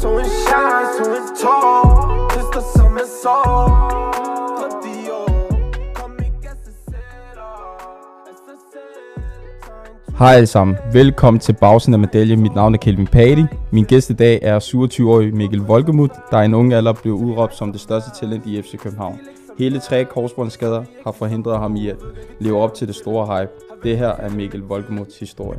Så en chance, så en tår Trist som en sorg Fordi år Kom ikke selv Hej alle sammen. Velkommen til Bagsiden af Medalje. Mit navn er Kelvin Patti. Min gæst i dag er 27-årig Mikkel Volkemuth, der i en ung alder blev udråbt som det største talent i FC København. Hele tre korsbåndsskader har forhindret ham i at leve op til det store hype. Det her er Mikkel Volkemuths historie.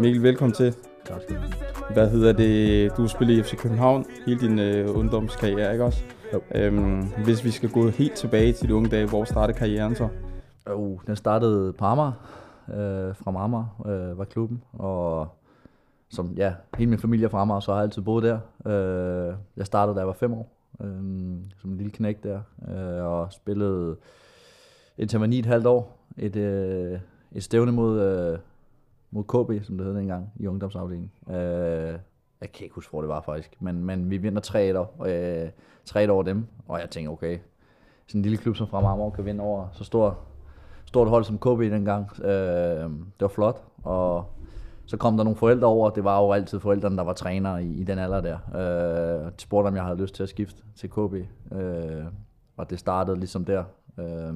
Mikkel, velkommen til. Tak skal du have. Hvad hedder det? Du har spillet i FC København hele din øh, ungdomskarriere, ikke også? Jo. Øhm, hvis vi skal gå helt tilbage til de unge dage, hvor startede karrieren så? Uh, den startede på Amager, øh, fra Amager øh, var klubben, og som, ja, hele min familie er fra Amager, så har jeg altid boet der. Øh, jeg startede, da jeg var fem år, øh, som en lille knæk der, øh, og spillede indtil jeg var ni et halvt år, et, øh, et stævne mod, øh, mod KB, som det hed dengang, i ungdomsafdelingen. Øh, jeg kan ikke huske, hvor det var faktisk, men, men vi vinder 3 år, øh, 3 over dem, og jeg tænker, okay, sådan en lille klub som Fremad kan vinde over så stor, stort hold som KB dengang. Øh, det var flot, og så kom der nogle forældre over. Det var jo altid forældrene, der var trænere i, i den alder der. Øh, de spurgte, om jeg havde lyst til at skifte til KB. Øh, og det startede ligesom der. Øh,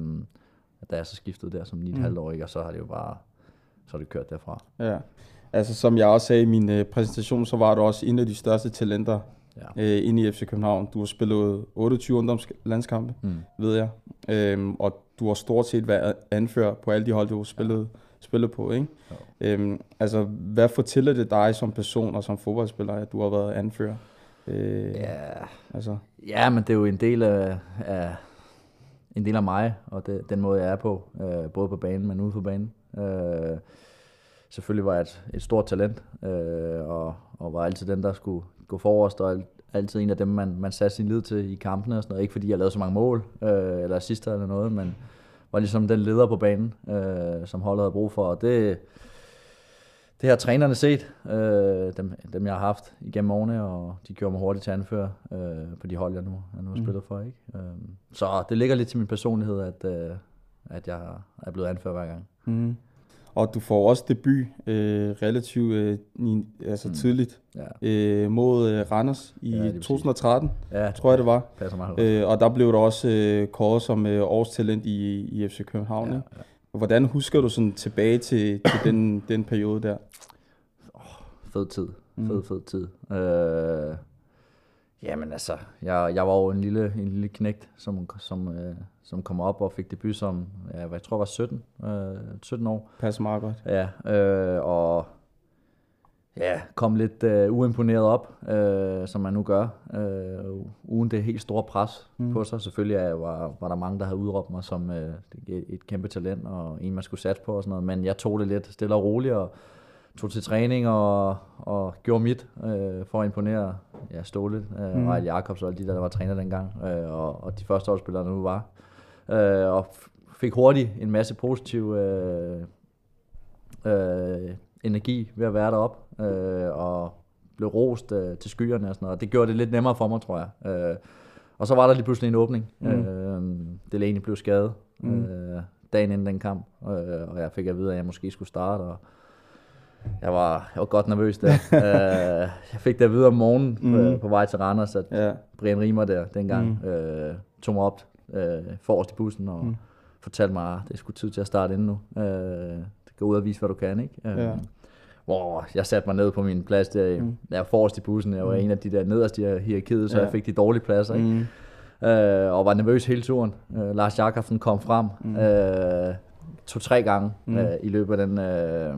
da jeg så skiftede der som 9,5 år, ikke? og så har det jo bare så er det kørt derfra. Ja. Altså som jeg også sagde i min øh, præsentation, så var du også en af de største talenter Ja. øh, inde i FC København. Du har spillet 28 ungdomslandskampe, Mm. ved jeg. Øhm, og du har stort set været anfører på alle de hold, du har spillet, spillet på. Ikke? Jo. Øhm, altså, hvad fortæller det dig som person og som fodboldspiller, at du har været anfører? Øh, Ja, Altså, Ja, men det er jo en del af, af en del af mig, og det, den måde, jeg er på, øh, både på banen, men ude på banen. Øh, selvfølgelig var jeg et, et stort talent, øh, og, og var altid den, der skulle gå forrest, og al- altid en af dem, man, man satte sin lid til i kampene og sådan noget. Ikke fordi jeg lavede så mange mål, øh, eller assister eller noget, men var ligesom den leder på banen, øh, som holdet havde brug for, og det, det har trænerne set, øh, dem, dem jeg har haft igennem årene, og de gjorde mig hurtigt til anfører øh, på de hold, jeg nu, jeg nu har spillet for. Ikke? Øh, så det ligger lidt til min personlighed, at, øh, at jeg er blevet anfører hver gang. mm. Og du får også debut øh, relativt øh, altså Mm. tidligt Ja, øh, mod øh, Randers i Ja, ja, lige præcis. 2013, ja tror jeg det var. passer mig. Øh, og der blev du også øh, kåret som øh, årstalent i, i FC København. ja, ja. Hvordan husker du sådan tilbage til, til den, den periode der? Fed tid. Mm. Fed, fed tid. Øh, jamen altså, jeg, jeg var jo en lille, en lille knægt, som, som, øh, som kom op og fik debut som, ja, jeg tror jeg var 17, øh, 17 år. Passer meget godt. Ja, øh, og ja, kom lidt øh, uimponeret op, øh, som man nu gør, øh, uden det helt store pres Mm. på sig. Selvfølgelig er, var, var der mange, der havde udråbt mig som øh, et, et kæmpe talent, og en, man skulle satse på og sådan noget, men jeg tog det lidt stille og roligt, og tog til træning og, og gjorde mit øh, for at imponere ja, Ståle øh, Mm. Jacobs og alle de der, der var træner dengang, øh, og, og de første årsspillere, der nu var. Øh, og fik hurtigt en masse positiv øh, øh, energi ved at være deroppe, øh, og blev rost øh, til skyerne og sådan noget. Og det gjorde det lidt nemmere for mig, tror jeg. Øh, og så var der lige pludselig en åbning. Mm. Øh, Delaney blev skadet mm. øh, dagen inden den kamp, øh, og jeg fik at vide, at jeg måske skulle starte, og jeg var, jeg var godt nervøs der. øh, jeg fik det at vide om morgenen Mm. mm. øh, på vej til Randers, at Ja. Brian Riemer der dengang mm. øh, tog mig op øh, forrest i bussen og Mm. fortalte mig, at det er sgu tid til at starte inden nu. Øh, gå ud og vise, hvad du kan, ikke? Øh, Ja. Hvor jeg satte mig ned på min plads der, Mm. jeg var forrest i bussen, jeg var Mm. en af de der nederst i hierarkiet, så Ja. jeg fik de dårlige pladser, ikke? Mm. øh, og var nervøs hele turen. Øh, Lars Jakobsen kom frem Mm. øh, to-tre gange mm. øh, i løbet af den, øh,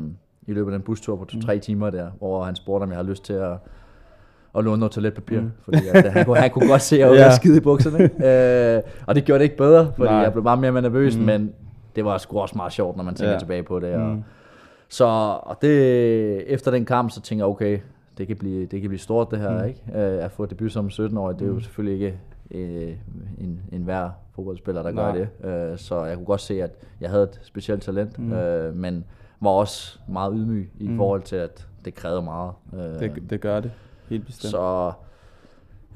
i løbet af den bustur på to-tre Mm. timer der, hvor han spurgte, om jeg havde lyst til at, at låne noget toiletpapir, Mm. fordi at, han, kunne, han kunne godt se, at jeg var Ja. skide i bukserne. øh, og det gjorde det ikke bedre, fordi Nej. Jeg blev bare mere nervøs, Mm. men det var sgu også meget sjovt, når man tænker Ja. tilbage på det. Og, Mm. så og det, efter den kamp, så tænker jeg, okay, det kan blive, det kan blive stort det her, Mm. ikke? Øh, at få debut som 17-årig, det er jo Mm. selvfølgelig ikke øh, en, en hver fodboldspiller, der gør Nej. det. Øh, så jeg kunne godt se, at jeg havde et specielt talent, mm. øh, men var også meget ydmyg i Mm. forhold til, at det krævede meget. Øh, Det, det gør det. Helt bestemt. så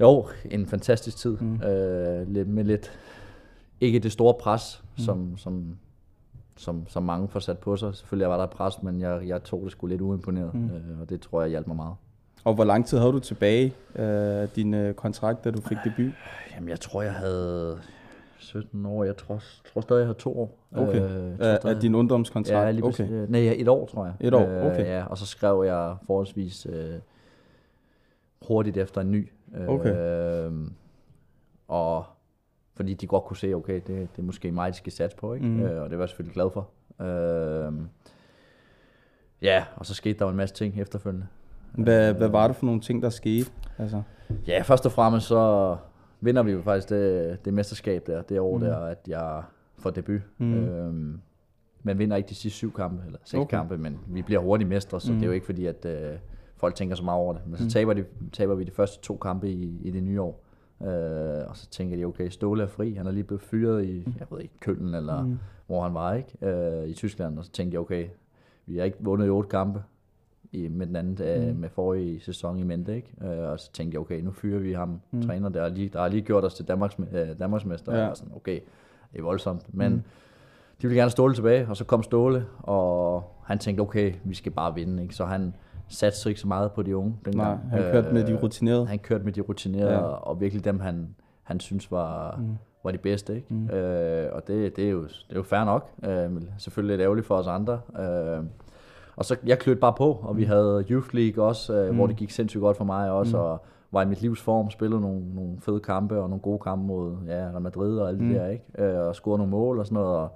jo, en fantastisk tid. Mm. Øh, med lidt, ikke det store pres, Mm. mm. som, som, som, som mange får sat på sig. Selvfølgelig var der pres, men jeg, jeg tog det sgu lidt uimponeret, Mm. øh, og det tror jeg hjalp mig meget. Og hvor lang tid havde du tilbage af din øh, kontrakt, da du fik debut? Jamen, jeg tror, jeg havde 17 år. Jeg tror, tror stadig, jeg havde to år. Okay. jeg tror Af, stadig- af din ungdomskontrakt? Ja, lige okay. okay. Nej, ja, et år, tror jeg. Et år, okay. Øh, ja, og så skrev jeg forholdsvis øh, hurtigt efter en ny. Øh, Okay. og fordi de godt kunne se, okay, det, det er måske mig, de skal satse på, ikke? Mm. Øh, og det var jeg selvfølgelig glad for. Øh, ja, og så skete der jo en masse ting efterfølgende. Hvad, hvad var det for nogle ting, der skete? Altså, Ja, først og fremmest så vinder vi jo faktisk det, det mesterskab der, det år Mm. mm. der, at jeg får debut. Mm. Mm. Øhm, man vinder ikke de sidste syv kampe, eller seks Okay. kampe, men vi bliver hurtigt mestre, så Mm. mm. det er jo ikke fordi, at øh, folk tænker så meget over det. Men så Mm. taber, de, taber vi de første to kampe i, i det nye år. Øh, og så tænker de, okay, Ståle er fri, han er lige blevet fyret i, jeg ved ikke, Køln, eller Mm. mm. hvor han var, ikke? Øh, I Tyskland, og så tænkte jeg, okay, vi har ikke vundet i otte kampe, i, med den anden, øh, Mm. med forrige sæson i mente, ikke? Øh, og så tænkte jeg, okay, nu fyrer vi ham, Mm. træner, der lige, der har lige gjort os til Danmarks, øh, Danmarksmester, Ja. og sådan, okay, det er voldsomt, men Mm. de ville gerne Ståle tilbage, og så kom Ståle, og han tænkte, okay, vi skal bare vinde, ikke? Så han satte ikke så meget på de unge nej, dengang. han kørte med de Øh, rutinerede. Han kørte med de rutinerede, Ja. og virkelig dem, han, han synes var, Mm. var de bedste. Ikke? Mm. Øh, og det, det, er jo, det er jo fair nok. Øh, selvfølgelig lidt ærgerligt for os andre. Øh, og så jeg klødte bare på, og vi havde Youth League også, øh, Mm. mm. hvor det gik sindssygt godt for mig også, Mm. mm. og var i mit livs form, spillede nogle, nogle fede kampe og nogle gode kampe mod ja, Real Madrid og alt Mm. det der, ikke? Øh, og scorede nogle mål og sådan noget, og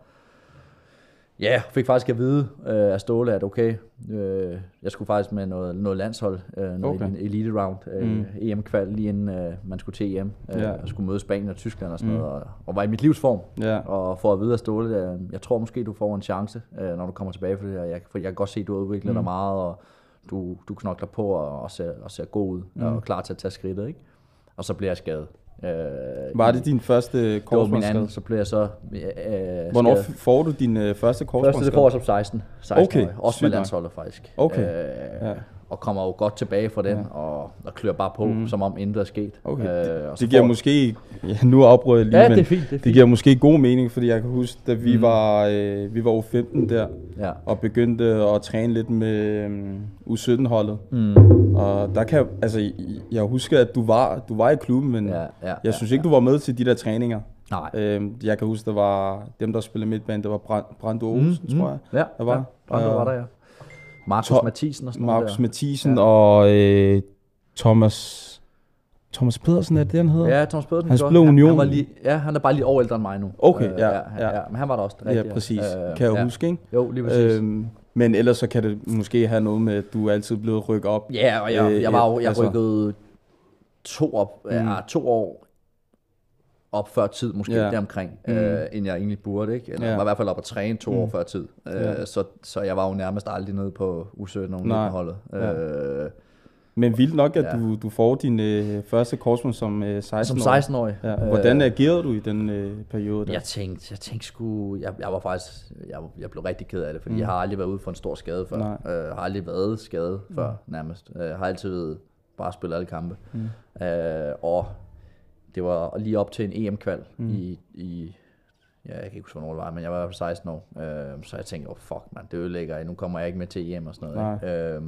Ja, fik faktisk at vide øh, af Ståle, at okay, øh, jeg skulle faktisk med noget, noget landshold, øh, noget Okay. elite round, øh, Mm. EM-kval, lige inden øh, man skulle til EM, øh, Ja. og skulle møde Spanien og Tyskland og sådan Mm. noget, og, og var i mit livs form, Ja. og for at vide af Ståle, øh, jeg tror måske, du får en chance, øh, når du kommer tilbage, for det her, jeg, for jeg kan godt se, at du har udviklet Mm. dig meget, og du, du knokler på og, og, ser, og ser god ud, mm. og er klar til at tage skridtet, ikke? Og så bliver jeg skadet. Øh, Var det din første det var min korsbåndsskade? anden, så blev jeg så øh, Hvornår skadet. f- får du din øh, første Første korsbåndsskade? det får jeg som 16. 16 Okay, okay, også med landsholdet faktisk. Okay, Øh, ja. Og kommer jo godt tilbage fra den, Ja. ja. og, og klør bare på, Mm. mm. som om intet er sket. Okay, Øh, og så Det giver får- måske... Ja, nu afbrød jeg lige, Ja, men det er fint. Det, er det fint. giver måske god mening, fordi jeg kan huske, da vi Mm. var, øh, vi var over 15 der, Ja. og begyndte at træne lidt med øh, U17-holdet. Mm. Og der kan altså, jeg- husker, at du var, du var i klubben, men Ja, ja, jeg synes ikke, du var med til de der træninger. Nej. Øhm, jeg kan huske, der var dem, der spillede midtbane, det var Brand, Brando Olsen, tror jeg. Ja, Der var. Ja, Brando Øh, var der, ja. Markus Mathisen og sådan Markus der. Mathisen Ja. og øh, Thomas... Thomas Pedersen, er det han hedder? Ja, Thomas Pedersen. Han gjorde- spiller han, Union. han, var lige, ja, han er bare lige over ældre end mig nu. Okay, ja, ja, ja. ja. Men han var der også. ja Rigtigt, præcis. Øh, kan jeg ja. huske, ikke? Jo, lige præcis. Øhm, men ellers så kan det måske have noget med, at du er altid blevet rykket op. Ja, og jeg, Øh, jeg var jo, jeg altså- rykkede to, op, Mm. mm. ja, to år op før tid, måske Ja. deromkring, Mm. mm. øh, end jeg egentlig burde, ikke? Eller Ja. var i hvert fald op at træne to Mm. mm. år før tid. Øh, Ja. så, så jeg var jo nærmest aldrig nede på U17 og Nej. holdet. Ja. Øh, Men vildt nok, at Ja. du, du får din øh, første korsbånd som øh, 16 som år. 16-årig. Ja. Hvordan agerede du i den øh, periode der? Jeg tænkte, jeg tænkte sgu, jeg, jeg var faktisk, jeg, jeg blev rigtig ked af det, fordi Mm. mm. jeg har aldrig været ude for en stor skade før. Nej. Øh, har aldrig været skadet før, nærmest. Øh, har altid bare spillet alle kampe. Mm. Øh, og det var lige op til en EM-kval Mm. i, i, ja, jeg kan ikke huske, hvornår det var, men jeg var i hvert fald 16 år. Øh, så jeg tænkte, oh fuck man, det ødelægger jeg, nu kommer jeg ikke med til EM og sådan noget. Ikke? Øh,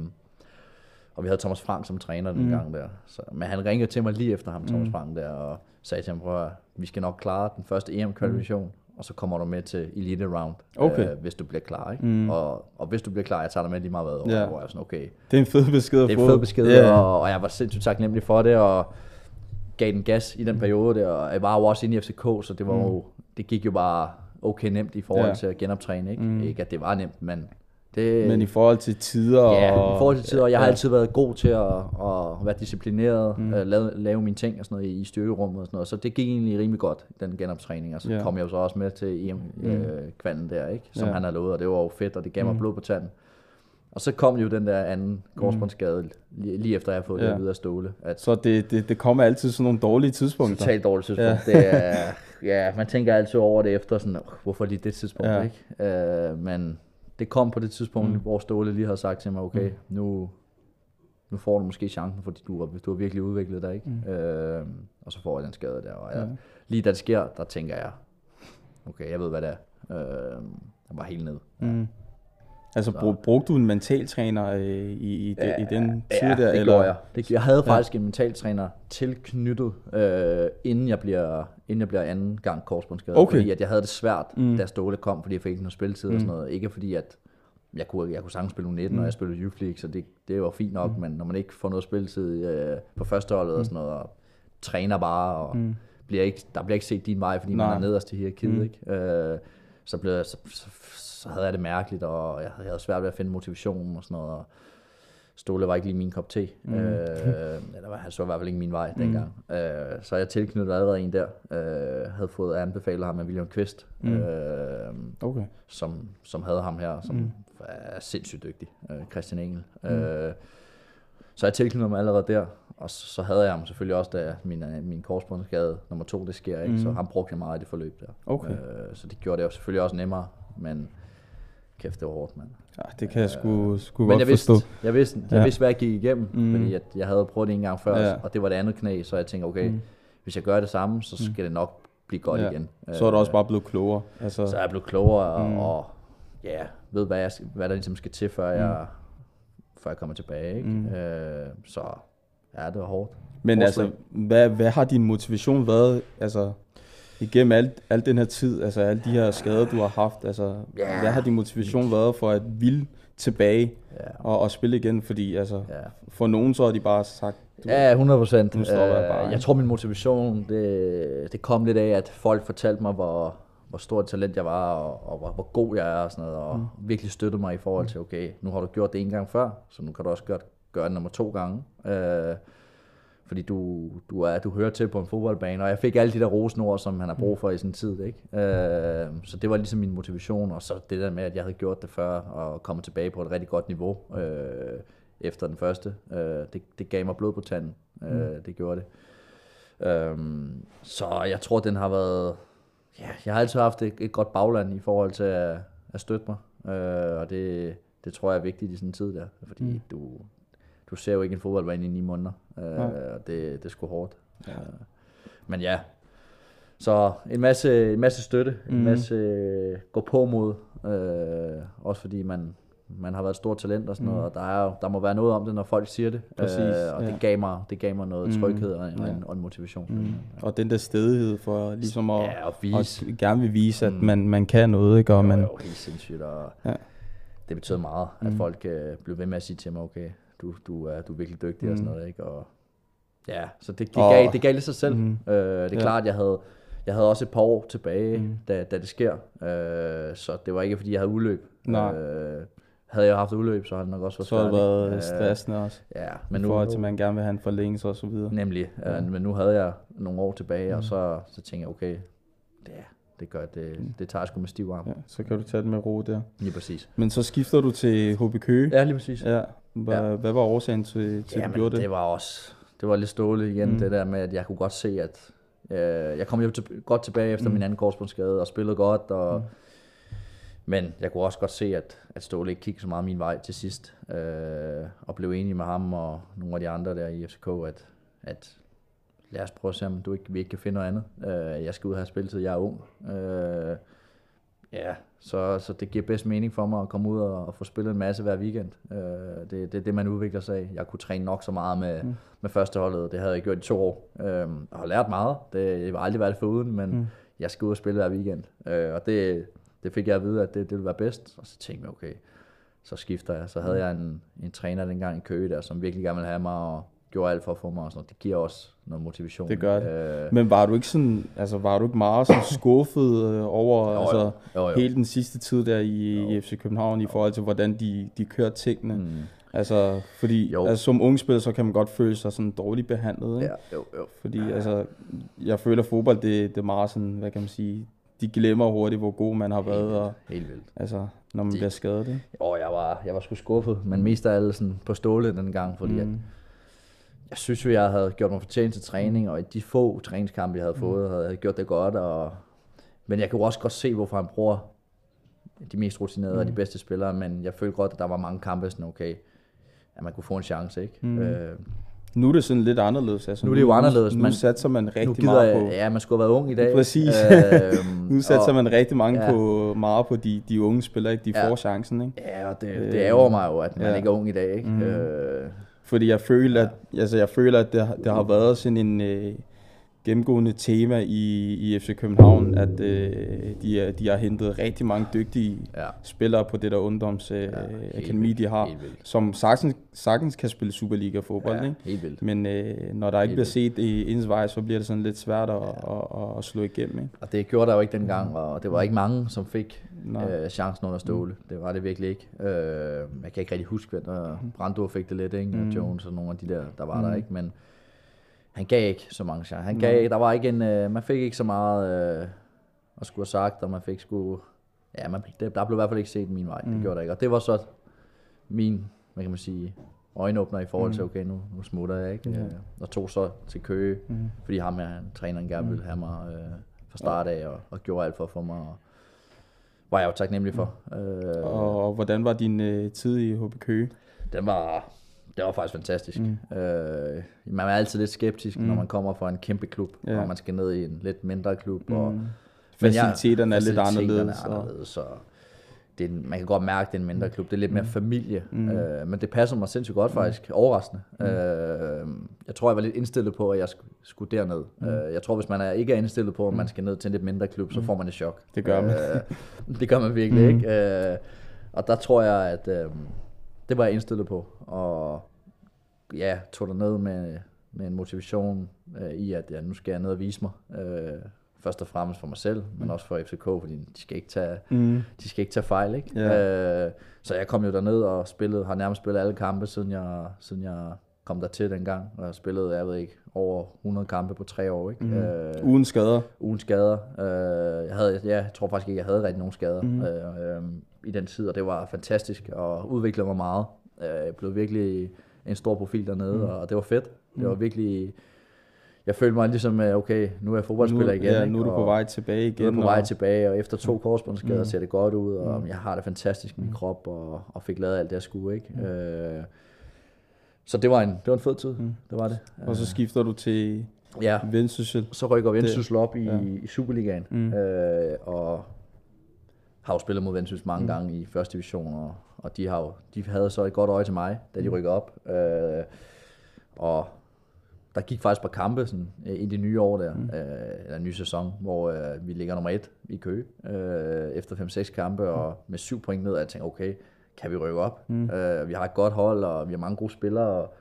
og vi havde Thomas Frank som træner den Mm. gang der. Så, men han ringede til mig lige efter ham, Thomas Mm. Frank der, og sagde til ham, prøv vi skal nok klare den første EM-kvalifikation, mm. og så kommer du med til Elite Round, Okay. øh, hvis du bliver klar. Ikke? Mm. Og, og hvis du bliver klar, jeg tager dig med lige meget hvad, og ja. hvor jeg er sådan, okay, Det er en fed besked at det få. er en fed besked, yeah. og, og jeg var sindssygt taknemmelig for det, og gav den gas i den periode der, og jeg var jo også inde i FCK, så det var Mm. jo, det gik jo bare okay nemt i forhold Ja. til at genoptræne, ikke? Mm. Mm. Ikke at det var nemt, men det... Men i forhold til tider Ja, og... i forhold til tid, og jeg har ja. altid været god til at, at være disciplineret, Mm. mm. uh, lave, lave mine ting og sådan noget i styrkerummet og sådan noget, så det gik egentlig rimelig godt, den genoptræning, og så Ja. kom jeg jo så også med til EM Mm. øh, der, ikke? som Ja. han har lovet, og det var jo fedt, og det gav mig Mm. blod på tanden. Og så kom jo den der anden korsbåndsskade, lige, lige efter jeg havde fået Ja. det af Ståle, at Så det, det, det kommer altid sådan nogle dårlige tidspunkter. totalt dårligt tidspunkt. Ja. Det er, ja, man tænker altid over det efter, sådan, "Åh, hvorfor lige det tidspunkt, Ja. ikke? Uh, men det kom på det tidspunkt, Mm. mm. hvor Ståle lige havde sagt til mig, okay, mm. nu, nu får du måske chancen, fordi du har, du har virkelig udviklet dig, ikke? Mm. Mm. Uh, og så får jeg den skade der, og jeg, Ja. lige da det sker, der tænker jeg, okay, jeg ved hvad det er. Uh, jeg var helt ned. Mm. Altså, brug, brugte du en mentaltræner øh, i, i, de, i den tid ja, der? det eller? gjorde jeg. Det, jeg havde faktisk en mentaltræner tilknyttet, øh, inden, jeg bliver, inden jeg bliver anden gang korsbåndsskadet. Okay. Fordi at jeg havde det svært, mm. da Ståle kom, fordi jeg fik ikke noget spilletid mm. og sådan noget. Ikke fordi, at jeg kunne, jeg kunne sagtens spille U19, mm. og jeg spillede Youth League, så det, det var fint nok, mm. men når man ikke får noget spilletid øh, på førsteholdet mm. og sådan noget, og træner bare, og mm. bliver ikke, der bliver ikke set din vej, fordi Nej. man er nederst i hierarkiet, mm. ikke? Øh, så, blev jeg, så, så, så, havde jeg det mærkeligt, og jeg, havde svært ved at finde motivation og sådan noget, og Ståle var ikke lige min kop te. Mm. Øh, eller han så i hvert fald ikke min vej dengang. Øh, så jeg tilknyttede allerede en der. Øh, havde fået anbefalet ham af William Kvist, mm. øh, Okay. som, som havde ham her, som mm. er sindssygt dygtig. Øh, Christian Engel. Mm. Øh, så jeg tilknyttede mig allerede der. Og så, så havde jeg ham selvfølgelig også, da min, øh, min korsbåndsskade nummer to, det sker. Ikke? Mm. Så han brugte jeg meget i det forløb der. Okay. Øh, så det gjorde det jo selvfølgelig også nemmere. Men kæft, det var hårdt, mand. Ja, det kan jeg sgu, sgu Men godt jeg vidste, forstå. jeg vidste, jeg Ja. vidste, hvad jeg gik igennem, Mm. mm. fordi at jeg havde prøvet det en gang før, Ja. og det var det andet knæ, så jeg tænkte, okay, mm. hvis jeg gør det samme, så skal det nok blive godt Ja. igen. Så er du også Øh, bare blevet klogere. Altså, så er jeg blevet klogere, mm. og, og ja, ved, hvad, jeg, hvad der ligesom skal til, før, jeg, før jeg kommer tilbage. Ikke? Mm. Øh, så ja, det var hårdt. Men Hårdt altså, hvad, hvad har din motivation været, altså, igennem alt, al den her tid, altså alle de her skader, du har haft, altså, Ja. hvad har din motivation været for at ville tilbage Ja. og, og spille igen? Fordi altså, Ja. for nogen så har de bare sagt, du, Ja, 100 procent. Stopper jeg tror, min motivation, det, det kom lidt af, at folk fortalte mig, hvor, hvor stort talent jeg var, og, og hvor, hvor god jeg er, og sådan noget, og mm. virkelig støttede mig i forhold til, okay, nu har du gjort det en gang før, så nu kan du også gøre, gøre det nummer to gange. Øh, fordi du, du, er, du hører til på en fodboldbane, og jeg fik alle de der rosenord, som han har brug for i sin tid. Ikke? Øh, så det var ligesom min motivation, og så det der med, at jeg havde gjort det før, og kommet tilbage på et rigtig godt niveau øh, efter den første. Øh, det, det gav mig blod på tanden. Øh, det gjorde det. Øhm, så jeg tror, den har været... Ja, jeg har altid haft et, et godt bagland i forhold til at, at støtte mig. Øh, og det, det tror jeg er vigtigt i sådan en tid der. Fordi mm. du, du ser jo ikke en fodboldbane i ni måneder. Øh, og det, det er sgu hårdt. Ja. Øh, men ja, så en masse, en masse støtte, mm. en masse øh, gå på mod. Øh, også fordi man, man har været et stort talent og sådan noget, og der, er, jo- der må være noget om det, når folk siger det. Præcis, og ja. det, gav mig, det gav mig noget tryghed og, og, Ja. en, og en motivation. mm, og den der stedighed for ligesom at, Ja, og vise. at gerne vil vise, at man, man kan noget, ikke? Og man, Det var jo helt sindssygt, og Ja. ja. det betød meget, at folk øh, blev ved med at sige til mig, okay, du, du, er, du er virkelig dygtig mm. og sådan noget, ikke? Og, ja, så det, det, Og- gav, det gav lidt sig selv. Mm. Mm. Øh, det er Ja. klart, jeg havde, jeg havde også et par år tilbage, mm. da, da det sker, øh, så det var ikke, fordi jeg havde udløb. Nej. Øh, havde jeg haft udløb, så havde det nok også været så har det været stressende også. Øh, ja, Men men I nu, forhold til, at man gerne vil have en forlængelse og så videre. Nemlig, ja. men nu havde jeg nogle år tilbage, mm. og så, så tænkte jeg, okay, det, det gør det, det tager jeg sgu med stiv arm. Ja, så kan du tage det med ro der. Lige præcis. Men så skifter du til HB Køge. Ja, lige præcis. Ja. Hvad, ja. hvad var årsagen til, til at du Jamen, gjorde det? det? var også, det var lidt ståle igen, mm. det der med, at jeg kunne godt se, at øh, jeg kom jo til, godt tilbage efter mm. min anden korsbåndsskade og spillede godt, og, mm. men jeg kunne også godt se, at, at Ståle ikke kiggede så meget min vej til sidst, øh, og blev enig med ham og nogle af de andre der i FCK, at, at lad os prøve at se, om du ikke, vi ikke kan finde noget andet. Øh, jeg skal ud og have spilletid, jeg er ung. Øh, Ja, så, så det giver bedst mening for mig at komme ud og, og få spillet en masse hver weekend. Øh, det, det er det, man udvikler sig af. Jeg kunne træne nok så meget med, mm. med førsteholdet. Det havde jeg gjort i to år. Øh, og har lært meget. Det, jeg har aldrig været det foruden, men mm. jeg skal ud og spille hver weekend. Øh, og det, det fik jeg at vide, at det, det ville være bedst. Og så tænkte jeg, okay, så skifter jeg. Så havde jeg en, en træner dengang i Køge der, som virkelig gerne ville have mig og gjorde alt for at få mig. Og sådan noget. Det giver også noget motivation. Det gør det. Øh, Men var du ikke sådan, altså var du ikke meget sådan skuffet øh, over Jo, altså, jo. Jo, jo. hele den sidste tid der i, i FC København i forhold til, hvordan de, de kørte tingene? Mm. Altså, fordi Jo. altså, som ung spiller, så kan man godt føle sig sådan dårligt behandlet, ikke? ja, jo, jo. Fordi altså, jeg føler, at fodbold, det, det er meget sådan, hvad kan man sige, de glemmer hurtigt, hvor god man har været, og Helt vildt. altså, når man bliver skadet, ikke? Og jeg var, jeg var sgu skuffet, men mest af alt sådan på ståle den gang, fordi mm. at jeg synes jo, jeg havde gjort mig fortjent til træning, og i de få træningskampe, jeg havde fået, havde jeg gjort det godt. Og, men jeg kunne også godt se, hvorfor han bruger de mest rutinerede mm. og de bedste spillere, men jeg følte godt, at der var mange kampe, sådan okay, at man kunne få en chance, ikke? Mm. Øh, Nu er det sådan lidt anderledes. Altså, Nu er det jo anderledes, Nu, man- nu satser man rigtig nu gider meget på... ja, man skulle have været ung i dag. Præcis. Øhm, Nu satser og- man rigtig mange ja. på, meget på de, de unge spillere, ikke? De Ja. får chancen, ikke? Ja, og det, det ærger mig jo, at man ja. ikke er ung i dag. Ikke? Mm. Øh, Fordi jeg føler, at, altså jeg føler, at det, har- det har været sådan en øh, gennemgående tema i, i FC København, at øh, de, er, de har hentet rigtig mange dygtige ja. spillere på det der ungdoms øh, helt vildt, de har, helt som sagtens, sagtens kan spille Superliga-fodbold, ja, ikke? helt. Men øh, når der ikke bliver set i ens vej, så bliver det sådan lidt svært at, at, at, at slå igennem, ikke? Og det gjorde der jo ikke dengang, og det var ikke mange, som fik Nej. øh, chancen under Ståle. Det var det virkelig ikke. Øh, jeg kan ikke rigtig huske, hvem der Brando fik det lidt, ikke? Og Jones og nogle af de der, der var der, ikke? Men han gav ikke så mange chancer. Han gav, der var ikke en, øh, man fik ikke så meget øh, at skulle have sagt, og man fik sgu, ja, man, det, der blev i hvert fald ikke set min vej. Det gjorde der ikke. Og det var så min, hvad kan man sige, øjenåbner i forhold til, okay, nu, nu smutter jeg, ikke? Øh, og tog så til Køge, fordi ham her, træneren gerne ville have mig øh, fra start af, og, og gjorde alt for at få mig, og var jeg jo taknemmelig for. Øh, Og, og hvordan var din øh, tid i HB Køge? den var, det var faktisk fantastisk. Mm. Øh, man er altid lidt skeptisk, mm. når man kommer fra en kæmpe klub, Ja. og man skal ned i en lidt mindre klub. Mm. Og, Faciliteterne er lidt anderledes, Er og- anderledes så det er, en- man kan godt mærke, at det er en mindre klub. Det er lidt mere familie. Mm. Øh, men det passer mig sindssygt godt faktisk. Overraskende. Mm. Øh, jeg tror, jeg var lidt indstillet på, at jeg sk- skulle derned. Mm. Øh, jeg tror, hvis man er, ikke er indstillet på, at man skal ned til en lidt mindre klub, så får man et chok. Det gør man. Øh, det gør man virkelig mm. ikke. Øh, og der tror jeg, at øh, det var jeg indstillet på. Og ja, tog der ned med, med en motivation øh, i, at ja, nu skal jeg ned og vise mig. Øh, først og fremmest for mig selv, men også for FCK, fordi de skal ikke tage, Mm. de skal ikke tage fejl. Ikke? Ja. Øh, så jeg kom jo derned og spillede, har nærmest spillet alle kampe, siden jeg, siden jeg kom der til dengang. Og jeg spillede, jeg ved ikke, over 100 kampe på tre år. Ikke? Mm. Øh, Uden skader. uden skader. Øh, jeg, havde, ja, jeg tror faktisk ikke, jeg havde rigtig nogen skader mm. øh, øh, i den tid, og det var fantastisk, og udviklede mig meget. Øh, jeg blev virkelig en stor profil dernede, mm. og det var fedt. Det var virkelig... Jeg følte mig ligesom, øh, okay, nu er jeg fodboldspiller nu, igen. ja, ikke? nu er du på vej tilbage igen. nu er på vej og- tilbage, og efter to korsbåndsskader ser det godt ud, og jeg har det fantastisk i min krop, og, og fik lavet alt det, jeg skulle. Ikke? Øh, så det var en, det var en fed tid, det var det. Og så skifter du til Ja, Vendsyssel. så rykker Vendsyssel op i, ja. ja. i Superligaen, mm. øh, og har jo spillet mod Vendsyssel mange mm. gange i første division, og, og de, har jo, de havde så et godt øje til mig, da de rykkede op. Øh, og der gik faktisk et par kampe sådan, øh, i det nye år der, mm. øh, eller nye sæson, hvor øh, vi ligger nummer et i Køge, øh, efter 5-6 kampe, og med syv point ned, og jeg tænkte, okay, kan vi rykke op? Mm. Øh, vi har et godt hold, og vi har mange gode spillere, og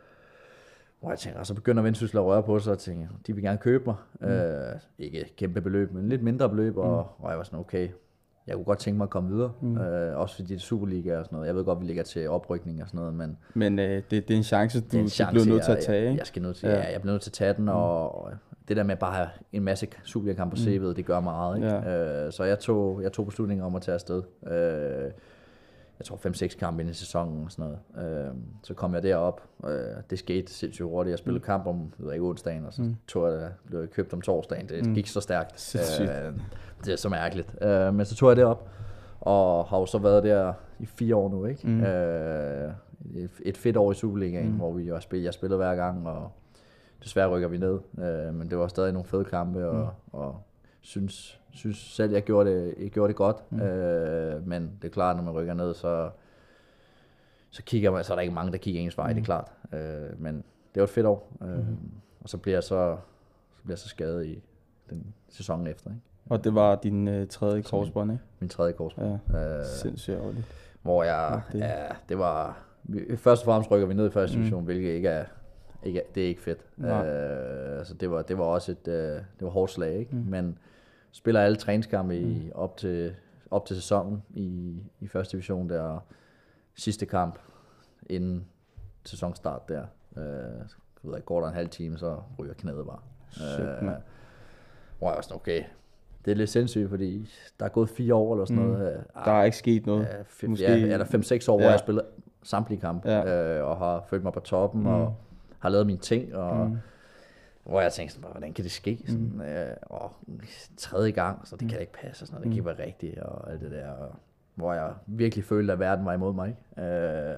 hvor jeg tænker, så begynder Vendsyssel at røre på sig, og tænker, de vil gerne købe mig. Mm. Øh, ikke et kæmpe beløb, men lidt mindre beløb, og, og jeg var sådan, okay, jeg kunne godt tænke mig at komme videre. Mm. Øh, også fordi det er Superliga og sådan noget. Jeg ved godt, vi ligger til oprykning og sådan noget, men Men øh, det, det er en chance, du, det er en du chance, bliver nødt til at tage, Jeg, jeg, skal nødt til, Ja. ja. jeg bliver nødt til at tage den, og, og det der med bare at have en masse Superliga-kampe på CV'et, det gør meget. Ikke? Ja. Øh, så jeg tog, jeg tog beslutningen om at tage afsted. Øh, jeg tror 5-6 kampe ind i sæsonen og sådan noget. Øh, så kom jeg derop. Øh, det skete sindssygt hurtigt. Jeg spillede kamp om ved ikke, onsdagen, og så tog jeg, blev jeg købt om torsdagen. Det gik så stærkt. Øh, det er så mærkeligt. Øh, men så tog jeg derop, og har jo så været der i fire år nu, ikke? Mm. Øh, et, fedt år i Superligaen, mm. hvor vi jo spil, jeg spillede hver gang, og desværre rykker vi ned. Øh, men det var stadig nogle fede kampe, og, mm. og synes, synes selv, jeg gjorde det, jeg gjorde det godt. Mm. Øh, men det er klart, når man rykker ned, så, så kigger man, så er der ikke mange, der kigger ens vej, mm. det er klart. Øh, men det var et fedt år. Øh, Og så bliver jeg så, så bliver jeg så skadet i den sæson efter, ikke? Og det var din øh, tredje korsbånd, ikke? Min tredje korsbånd. Ja, Øh, sindssygt ærgerligt. hvor jeg, det- ja, det var, først og fremmest rykker vi ned i første division, mm. hvilket ikke er, ikke, det er ikke fedt. Nej. Øh, altså det var, det var også et, øh, det var hårdt slag, ikke? Mm. Men spiller alle træningskampe i, op, til, op til sæsonen i, i første division der, og sidste kamp inden sæsonstart der, øh, jeg ved ikke, går der en halv time, så ryger knæet bare. Shit, mand. hvor jeg var sådan, okay, det er lidt sindssygt, fordi der er gået fire år eller sådan Mm. noget. Øh, Der er ikke sket noget. Ja, fem, Måske- ja, eller 5-6 år, hvor Ja. jeg har spillet samtlige kampe, ja. øh, og har følt mig på toppen, mm. og har lavet mine ting, og mm. hvor jeg tænkte sådan, hvordan kan det ske? Sådan, Mm. øh, og tredje gang, så det kan da ikke passe, og sådan noget, det kan ikke være rigtigt, og alt det der, og, hvor jeg virkelig følte, at verden var imod mig. ikke? Øh,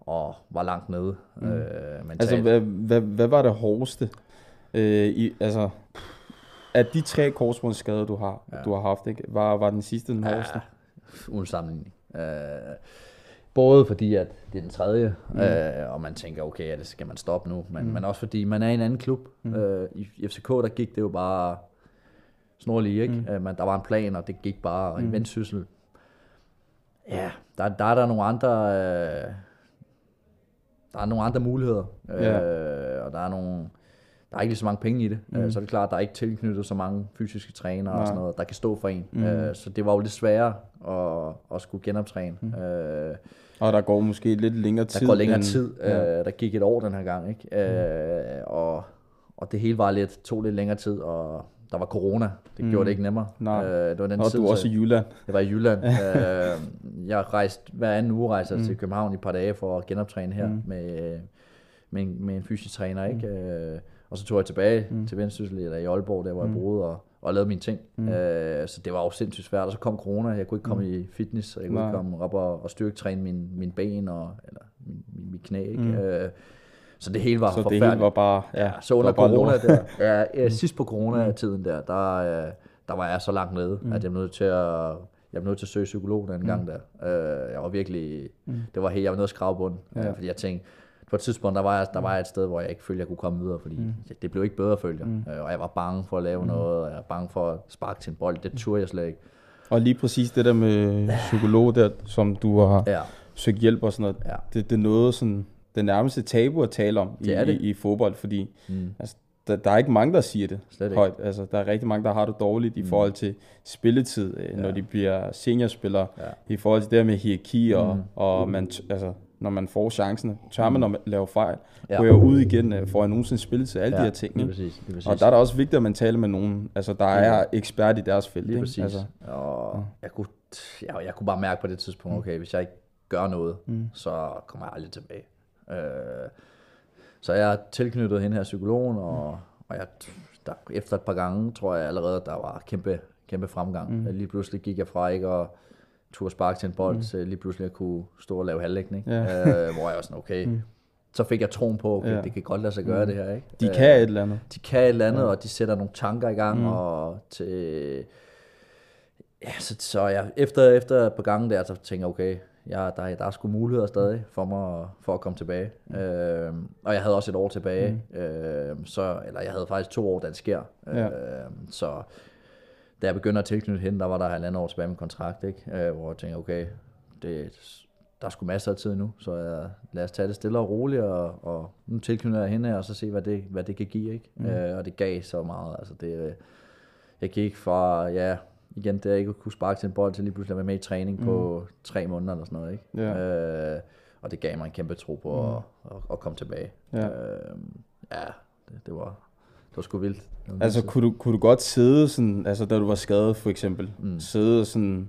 og var langt nede. Mm. Øh, mentalt. Altså, hvad, hvad, hvad var det hårdeste? Øh, i, altså, af de tre korsbåndsskader, du har, ja. du har haft, ikke? Var, var den sidste den hårdeste? uden sammenligning. Øh, både fordi, at det er den tredje, mm. øh, og man tænker, okay, ja, det skal man stoppe nu, men, mm. men også fordi, man er i en anden klub. Mm. Øh, I FCK, der gik det jo bare snorlige, ikke? Mm. Øh, men der var en plan, og det gik bare, og i vendsyssel, ja, der, der er der nogle andre, øh, der er nogle andre muligheder, Ja. øh, og der er nogle, der er ikke lige så mange penge i det, mm. så er det klart, der er ikke tilknyttet så mange fysiske trænere og Nej. sådan noget, der kan stå for en. Mm. Øh, så det var jo lidt sværere at, at skulle genoptræne. Mm. Øh, Og der går måske lidt længere tid. der går længere end- tid. Ja. Øh, der gik et år den her gang, ikke? Øh, og, og det hele var lidt, tog lidt længere tid, og der var corona. Det mm. gjorde det ikke nemmere. Nej. Øh, det var den Og tid, du er også så- i Jylland. jeg var i Jylland. øh, jeg rejste hver anden uge rejste mm. til København i et par dage for at genoptræne her mm. med, med, en, med en fysisk træner. Ikke? Øh, og så tog jeg tilbage mm. til Vendsyssel eller i Aalborg, der hvor jeg boede, og, og lavede mine ting. Mm. Øh, så det var jo sindssygt svært. Og så kom corona, jeg kunne ikke komme mm. i fitness, og jeg kunne Nej. ikke komme op og, og styrketræne mine, mine ben og eller min, min, min knæ. Ikke? Mm. Øh, så det hele var Så det forfærdeligt. hele var bare... Ja, Ja, så under det corona der, ja, ja, sidst på corona-tiden der, der, øh, der var jeg så langt nede, mm. at jeg blev nødt til at, jeg blev nødt til at søge psykolog den gang der. Øh, jeg var virkelig, det var helt, jeg var nødt til at skrave bunden, ja. fordi jeg tænkte, på et tidspunkt, der var, jeg, der var jeg et sted, hvor jeg ikke følte, jeg kunne komme videre, fordi mm. det blev ikke bedre, følte jeg. Øh, og jeg var bange for at lave mm. noget, og jeg var bange for at sparke til en bold, det turde jeg slet ikke. Og lige præcis det der med psykolog der, som du har Ja, søgt hjælp og sådan noget, Ja. det, det er noget sådan, det nærmest et tabu at tale om i, Det det. i, i fodbold, fordi mm. altså, der, der er ikke mange, der siger det Slet ikke. højt. Altså, der er rigtig mange, der har det dårligt i forhold til spilletid, øh, når de bliver seniorspillere, Ja. i forhold til det med hierarki, og, og man, altså, når man får chancen, tør man at lave fejl, Ja. jeg ud igen, øh, får jeg nogensinde spilletid, alle ja, de her ting. lige præcis, lige præcis. Og der er det også vigtigt, at man taler med nogen, altså, der er ekspert i deres felt. Lige præcis. Altså, Altså, og jeg, kunne, jeg, jeg kunne bare mærke på det tidspunkt, okay, hvis jeg ikke gør noget, mm. så kommer jeg aldrig tilbage. Øh, så jeg er tilknyttet hende her psykologen, og, og jeg, der, efter et par gange, tror jeg allerede, der var kæmpe, kæmpe fremgang. Mm. Lige pludselig gik jeg fra ikke at turde sparke til en bold, mm. til lige pludselig at kunne stå og lave halvlægning, Ja. øh, hvor jeg var sådan, okay, mm. så fik jeg troen på, okay, Ja. det kan godt lade sig gøre mm. det her, ikke? de Øh, kan et eller andet. de kan et eller andet, ja. og de sætter nogle tanker i gang, mm. og til... Ja, så, så jeg, efter, efter et par gange der, så tænker jeg, okay, jeg, der, er- der er sgu muligheder stadig for mig for at komme tilbage. Mm. Øh, og jeg havde også et år tilbage, mm. øh, så, eller jeg havde faktisk to år, da det sker. Ja. Øh, så da jeg begynder at tilknytte hende, der var der halvandet år tilbage med kontrakt, ikke? Øh, hvor jeg tænker, okay, det, der er sgu masser af tid nu, så jeg, lad os tage det stille og roligt, og, og nu tilknytter jeg hende og så se, hvad det, hvad det kan give, ikke? Mm. Øh, og det gav så meget, altså det, øh, jeg gik fra, ja, igen, det jeg ikke kunne sparke til en bold, til lige pludselig at være med i træning mm. på tre måneder eller sådan noget, ikke? Ja. Øh, og det gav mig en kæmpe tro på mm. at, at, at, komme tilbage. Ja. Øh, ja, det, det var, var sgu vildt. Det var Altså, kunne du, kunne du godt sidde sådan, altså da du var skadet for eksempel, mm. sidde sådan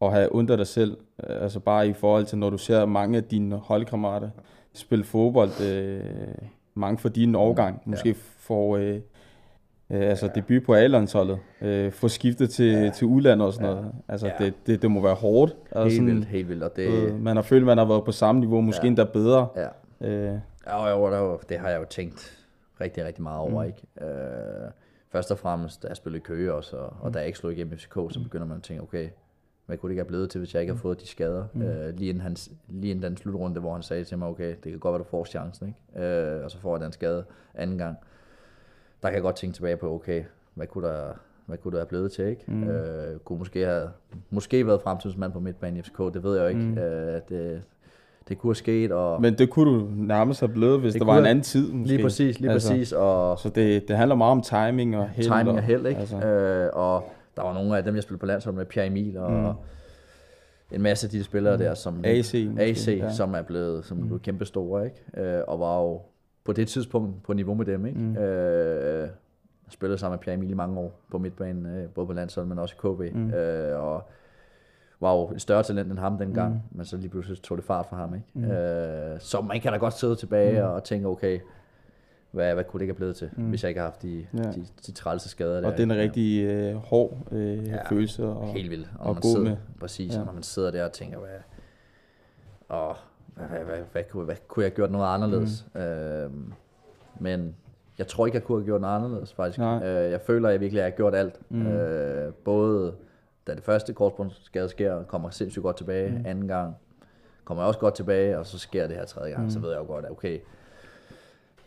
og have af dig selv, øh, altså bare i forhold til, når du ser mange af dine holdkammerater spille fodbold, øh, mange for din årgang, måske får øh, øh, altså debut på A-landsholdet, øh, få skiftet til, ja. til udlandet og sådan noget. Altså, Ja. det, det, det må være hårdt. Altså, helt sådan, vildt, helt vildt. Og det, øh, man har følt, man har været på samme niveau, måske ja. endda bedre. ja. Øh, Ja, jo, var- det har jeg jo tænkt rigtig, rigtig meget over, mm. ikke? Øh, først og fremmest, da jeg spillede Køge også, og, og da jeg ikke slog igennem i FCK, så begynder man at tænke, okay, hvad kunne det ikke have blevet til, hvis jeg ikke havde fået de skader? Mm. Øh, lige, inden hans, lige inden den slutrunde, hvor han sagde til mig, okay, det kan godt være, du får chancen, ikke? Øh, og så får jeg den skade anden gang. Der kan jeg godt tænke tilbage på, okay, hvad kunne der, hvad kunne det have blevet til, ikke? Mm. Øh, kunne måske have måske været fremtidsmand på midtbanen i FCK, det ved jeg jo ikke. Mm. Øh, det, det kunne have sket, og men det kunne du nærmest have blevet, hvis Det der var en anden tid. Måske. lige præcis, lige altså, præcis, og Så det, det handler meget om timing og held. timing og held, ikke? Altså, Øh, og der var nogle af dem, jeg spillede på landshold med, Pierre Emil og mm. en masse af de spillere der, som AC AC ja. som er blevet, som blev kæmpe store, ikke? Øh, og var jo på det tidspunkt på niveau med dem, ikke? Mm. Øh, spillede sammen med Pierre Emil i mange år på midtbanen, øh, både på landshold, men også i KB. Mm. Øh, og var jo et større talent end ham dengang, mm. men så lige pludselig tog det fart for ham. Ikke? Mm. Øh, så man kan da godt sidde tilbage mm. og tænke, okay, hvad, hvad kunne det ikke have blevet til, mm. hvis jeg ikke har haft de, Ja. de, de trælse skader der. og det er en rigtig øh, hård øh, ja, følelse. Og, Helt vildt. Og, og man gå sidder, med. Præcis, Ja. når man sidder der og tænker, hvad, og hvad, hvad, hvad, hvad, kunne, hvad kunne jeg have gjort noget anderledes? Mm. Øh, men jeg tror ikke, jeg kunne have gjort noget anderledes, faktisk. Nej. Øh, jeg føler jeg virkelig, at jeg har gjort alt. Mm. Øh, både da det første korsbåndsskade sker, kommer sindssygt godt tilbage. Mm. Anden gang kommer jeg også godt tilbage, og så sker det her tredje gang. Mm. Så ved jeg jo godt, at okay,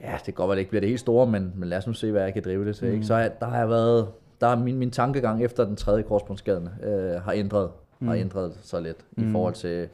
ja, det kan godt være, det ikke bliver det helt store, men, men lad os nu se, hvad jeg kan drive det til. Mm. Ikke? Så jeg, der har jeg været, der er min, min tankegang efter den tredje korsbåndsskade øh, har ændret, mm. har ændret sig lidt mm. i forhold til,